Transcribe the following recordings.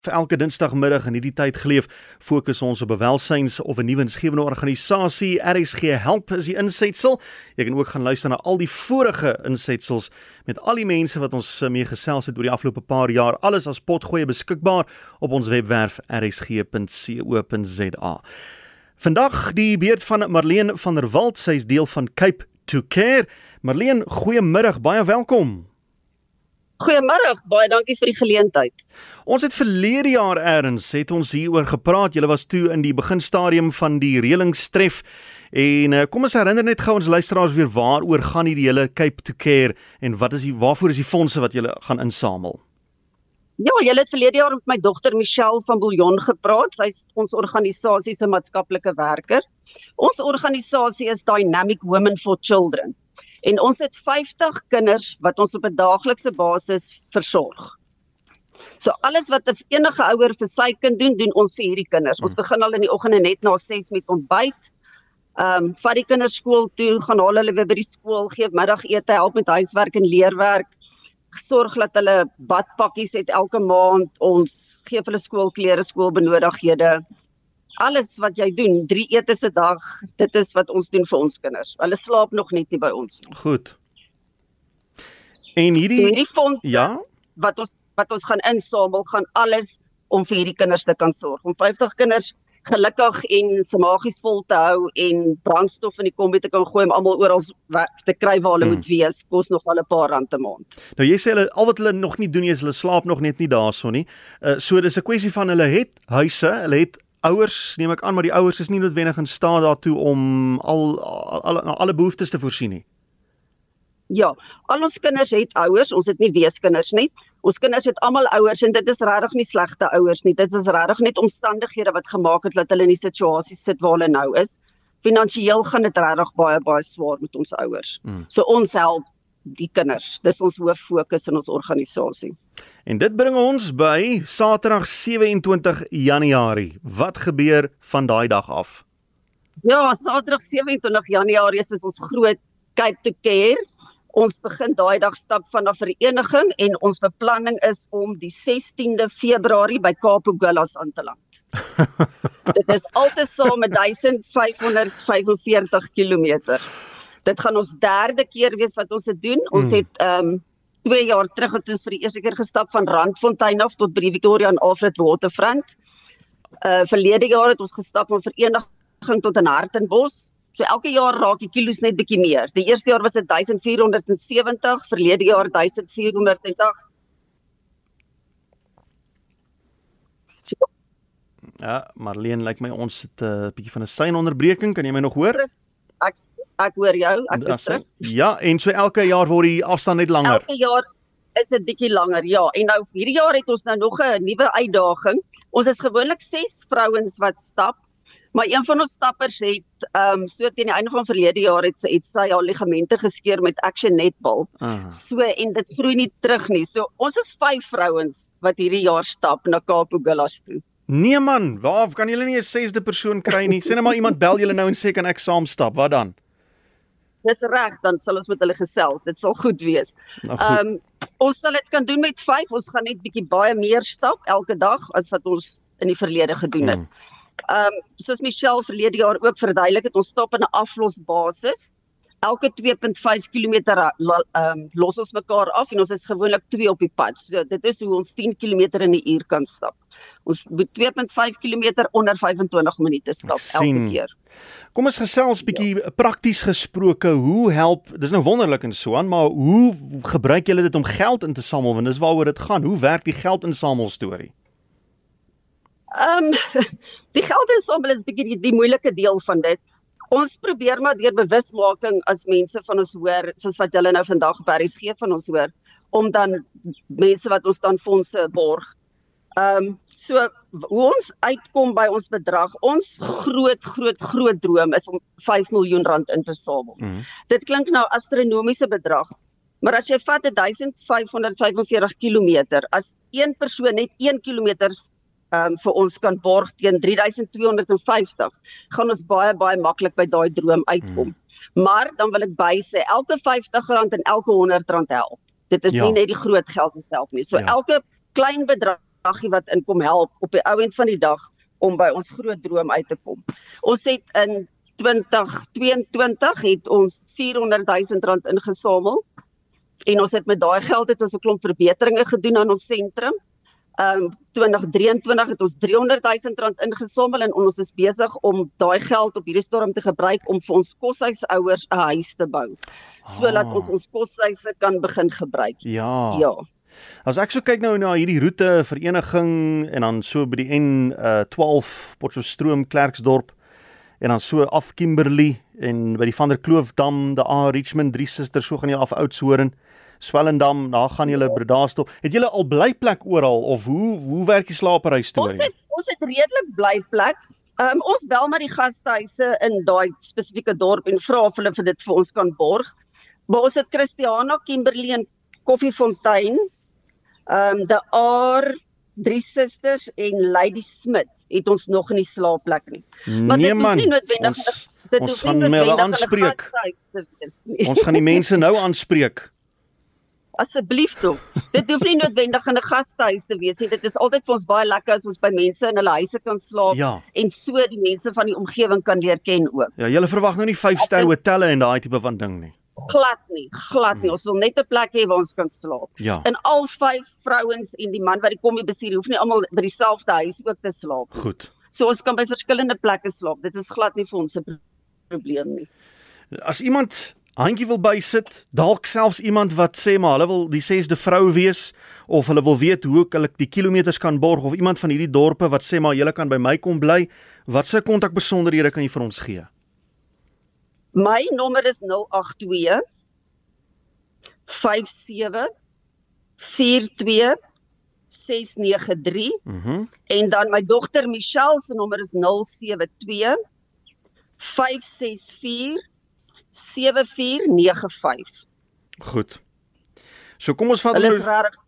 Vir elke Dinsdagmiddag in hierdie tyd geleef, fokus ons op bewelsyns of 'n nuwe insgewende organisasie. RSG Help is die insetsel. Jy kan ook gaan luister na al die vorige insetsels met al die mense wat ons mee gesels het oor die afgelope paar jaar. Alles as potgoeie beskikbaar op ons webwerf rsg.co.za. Vandag die beurt van Marlene van der Walt, sy is deel van Cape to Care. Marlene, goeiemiddag, baie welkom. Goeiemôre, baie dankie vir die geleentheid. Ons het verlede jaar eers het ons hieroor gepraat. Julle was toe in die beginstadium van die reëlingstref en uh, kom ons herinner net gou ons luisteraars weer waaroor gaan hierdie hele Cape to Care en wat is die waarvoor is die fondse wat julle gaan insamel? Ja, julle het verlede jaar met my dogter Michelle van Bouillon gepraat. Sy's ons organisasie se maatskaplike werker. Ons organisasie is Dynamic Women for Children. En ons het 50 kinders wat ons op 'n daaglikse basis versorg. So alles wat enige ouer vir sy kind doen, doen ons vir hierdie kinders. Ons hmm. begin al in die oggende net na 6 met ontbyt. Ehm um, vat die kinders skool toe, gaan haal hulle weer by die skool, gee middagete, help met huiswerk en leerwerk. Sorg dat hulle badpakkies het elke maand. Ons gee vir hulle skoolklere, skoolbenodighede alles wat jy doen, drie etes 'n dag, dit is wat ons doen vir ons kinders. Hulle slaap nog net nie by ons nie. Goed. En hierdie so hierdie fonds ja, wat ons wat ons gaan insamel, gaan alles om vir hierdie kinders te kan sorg. Om 50 kinders gelukkig en se magies vol te hou en brandstof in die kombi te kan gooi om almal oral te kry waar hulle hmm. moet wees, kos nog al 'n paar rand 'n maand. Nou jy sê hulle al wat hulle nog nie doen is hulle slaap nog net nie daarson nie. Uh so dis 'n kwessie van hulle het huise, hulle het ouers neem ek aan maar die ouers is nie noodwendig in staat daartoe om al al, al al alle behoeftes te voorsien nie. Ja, al ons kinders het ouers, ons het nie weeskinders nie. Ons kinders het almal ouers en dit is regtig nie slegte ouers nie. Dit is regtig net omstandighede wat gemaak het dat hulle in die situasie sit waar hulle nou is. Finansieel gaan dit regtig baie baie swaar met ons ouers. Hmm. So ons help die kinders. Dis ons hoof fokus in ons organisasie. En dit bring ons by Saterdag 27 Januarie. Wat gebeur van daai dag af? Ja, Saterdag 27 Januarie is ons groot Cape to Care. Ons begin daai dag stap van 'n vereniging en ons beplanning is om die 16de Februarie by Kaapogullas aan te land. dit is altesaam met 1545 km. Dit gaan ons derde keer wees wat ons dit doen. Ons hmm. het ehm um, 2 jaar terug het ons vir die eerste keer gestap van Randfontein af tot by die Victoria en Alfred Waterfront. Uh verlede jaar het ons gestap van vereniging tot in Hartenbos. So elke jaar raak die kilos net bietjie meer. Die eerste jaar was dit 1470, verlede jaar 1480. Ja, Marlene, lyk like my ons het 'n uh, bietjie van 'n seinonderbreking. Kan jy my nog hoor? Ek ek hoor jou, ek is terug. Ja, en so elke jaar word die afstand net langer. Elke jaar is dit bietjie langer. Ja, en nou hierdie jaar het ons nou nog 'n nuwe uitdaging. Ons is gewoonlik 6 vrouens wat stap, maar een van ons stappers het ehm um, so teen die einde van verlede jaar het, het sy haar ligamente geskeur met Action Netball. Ah. So en dit groei nie terug nie. So ons is 5 vrouens wat hierdie jaar stap na Kaap Ogullas toe. Nee man, waar kan julle nie 'n sesde persoon kry nie? Sien net maar iemand bel julle nou en sê kan ek saam stap. Wat dan? Dis reg, dan sal ons met hulle gesels. Dit sal goed wees. Nou ehm um, ons sal dit kan doen met 5. Ons gaan net bietjie baie meer stap elke dag as wat ons in die verlede gedoen het. Hmm. Ehm um, soos Michelle verlede jaar ook verduidelik het, ons stap in 'n aflosbasis elke 2.5 km ehm um, los ons mekaar af en ons is gewoonlik 2 op die pad. So dit is hoe ons 10 km in 'n uur kan stap. Ons moet 2.5 km onder 25 minute stap elke keer. Kom ons gesels bietjie ja. prakties gesproke, hoe help? Dis nou wonderlik en so aan, maar hoe gebruik julle dit om geld in te samel want dis waaroor dit gaan. Hoe werk die geldinsamel storie? Ehm um, die geldinsamel is bietjie die, die moeilike deel van dit ons probeer maar deur bewusmaking as mense van ons hoor soos wat julle nou vandag berries gee van ons hoor om dan mense wat ons dan fondse borg. Ehm um, so hoe ons uitkom by ons bedrag, ons groot groot groot droom is om 5 miljoen rand in te samel. Mm -hmm. Dit klink nou astronomiese bedrag. Maar as jy vat 1545 km, as een persoon net 1 km um, vir ons kan borg teen 3250, gaan ons baie baie maklik by daai droom uitkom. Hmm. Maar dan wil ek by sê elke R50 en elke R100 help. Dit is ja. nie net die groot geld self nie. So ja. elke klein bedrag bedragie wat inkom help op die ouend van die dag om by ons groot droom uit te kom. Ons het in 2022 het ons 400 000 rand ingesamel en ons het met daai geld het ons 'n klomp verbeteringe gedoen aan ons sentrum. Ehm um, 2023 het ons 300 000 rand ingesamel en ons is besig om daai geld op hierdie storm te gebruik om vir ons koshuisouers 'n huis te bou sodat ah. ons ons koshuise kan begin gebruik. Ja. Ja. As ek so kyk nou na hierdie roete vereniging en dan so by die N12 uh, Potchefstroom Klerksdorp en dan so af Kimberley en by die Vander Kloofdam, die A Richmond drie susters so gaan jy af Oudtshoorn. Swellendam, daar gaan julle Bredasdorp. Het julle al blyplek oral of hoe hoe werk die slaaphuis storie? Ons het ons het redelik blyplek. Ehm um, ons bel maar die gastehuise in daai spesifieke dorp en vra of hulle vir dit vir ons kan borg. Maar ons het Christiana, Kimberley en Koffiefontein. Ehm um, die Aar, drie susters en Lady Smit het ons nog nie slaapplek nie. Maar nee, dit is nie noodwendig ons, dit ons gaan hulle aanspreek. Ons gaan die mense nou aanspreek asseblief tog. Dit hoef nie noodwendig in 'n gastehuis te wees nie. Dit is altyd vir ons baie lekker as ons by mense in hulle huise kan slaap ja. en so die mense van die omgewing kan leer ken ook. Ja, jy verwag nou nie 5-ster hotelle en daai tipe van ding nie. Glad nie, glad nie. Hmm. Ons wil net 'n plek hê waar ons kan slaap. Ja. En al vyf vrouens en die man wat die kommie bestuur, hoef nie almal by dieselfde huis ook te slaap nie. Goed. So ons kan by verskillende plekke slaap. Dit is glad nie vir ons 'n probleem nie. As iemand handjie wil bysit, dalk selfs iemand wat sê maar hulle wil die sesde vrou wees of hulle wil weet hoe ek hulle die kilometers kan borg of iemand van hierdie dorpe wat sê maar julle kan by my kom bly, watse kontakbesonderhede kan jy vir ons gee? My nommer is 082 57 42 693. Mhm. Mm en dan my dogter Michelle se nommer is 072 564 7495. Goed. So kom ons vat Hulle is regtig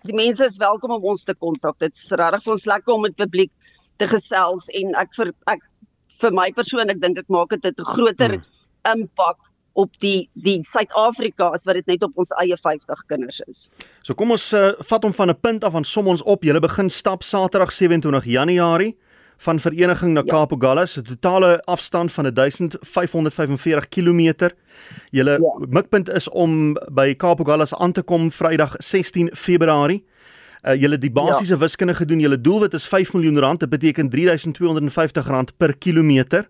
Die mense is welkom om ons te kontak. Dit is regtig vir ons lekker om met publiek te gesels en ek vir ek vir my persoonlik dink ek maak dit 'n groter hmm. impak op die die Suid-Afrika as wat dit net op ons eie 50 kinders is. So kom ons uh, vat hom van 'n punt af aan som ons op. Julle begin stap Saterdag 27 Januarie van vereniging na ja. Kaap Ogallas, 'n totale afstand van 1545 km. Julle ja. mikpunt is om by Kaap Ogallas aan te kom Vrydag 16 Februarie. Uh, julle die basiese ja. wiskunde gedoen. Julle doelwit is 5 miljoen rand. Dit beteken 3250 rand per kilometer.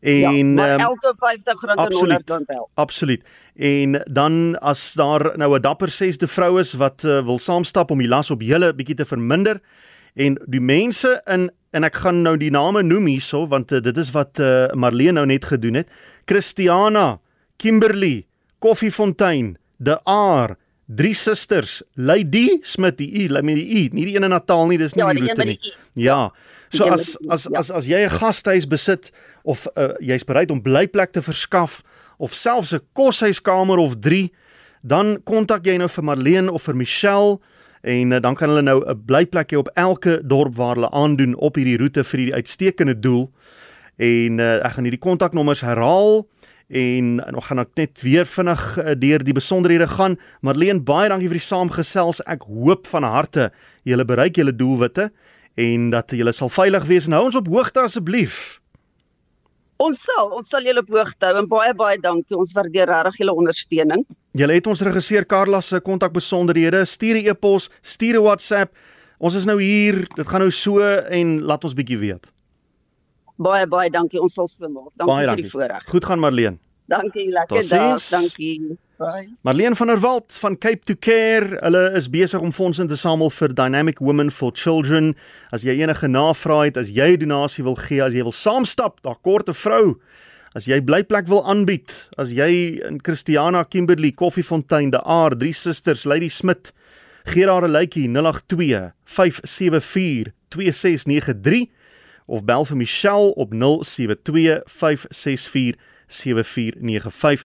En ja, elke 50 rand en 100 rand help. Absoluut. En dan as daar nou 'n dapper sesde vrou is wat uh, wil saamstap om die las op julle bietjie te verminder en die mense in en ek gaan nou die name noem hierso want uh, dit is wat uh, Marlene nou net gedoen het. Christiana, Kimberley, Koffiefontein, De Aar, Drie Susters, Lady Smit, die U, met die U, nie die een in Natal nie, dis nie ja, die roete nie. Ja. So as as ja. as as jy 'n gastehuis besit of uh, jy's bereid om blyplek te verskaf of selfs 'n koshuiskamer of 3, dan kontak jy nou vir Marlene of vir Michelle en uh, dan kan hulle nou 'n blyplek hê op elke dorp waar hulle aandoen op hierdie roete vir die uitstekende doel. En uh, ek gaan hierdie kontaknommers herhaal en nog gaan ek net weer vinnig uh, deur die besonderhede gaan. Marlene, baie dankie vir die saamgesels. Ek hoop van harte julle bereik julle doelwitte en dat julle sal veilig wees. Nou ons op hoogte asseblief. Ons sal, ons sal julle op hoogte hou en baie baie dankie. Ons waardeer regtig julle ondersteuning. Julle het ons regisseur Karla se kontakbesonderhede. Stuur 'n e-pos, stuur 'n WhatsApp. Ons is nou hier. Dit gaan nou so en laat ons bietjie weet. Baie baie dankie. Ons sal so maak. Dankie, dankie vir die voorreg. Goed gaan Marleen. Dankie, lekker dag. Dankie. Bye. Marleen van der Walt van Cape to Care. Hulle is besig om fondse te samel vir Dynamic Women for Children. As jy enige navrae het, as jy 'n donasie wil gee, as jy wil saamstap, daar kort 'n vrou. As jy blyplek wil aanbied, as jy in Christiana Kimberley Koffiefontein, De Aar, Drie Susters, Lady Smit, gee daar 'n lykie 082 574 2693 of bel vir Michelle op 072 564 7495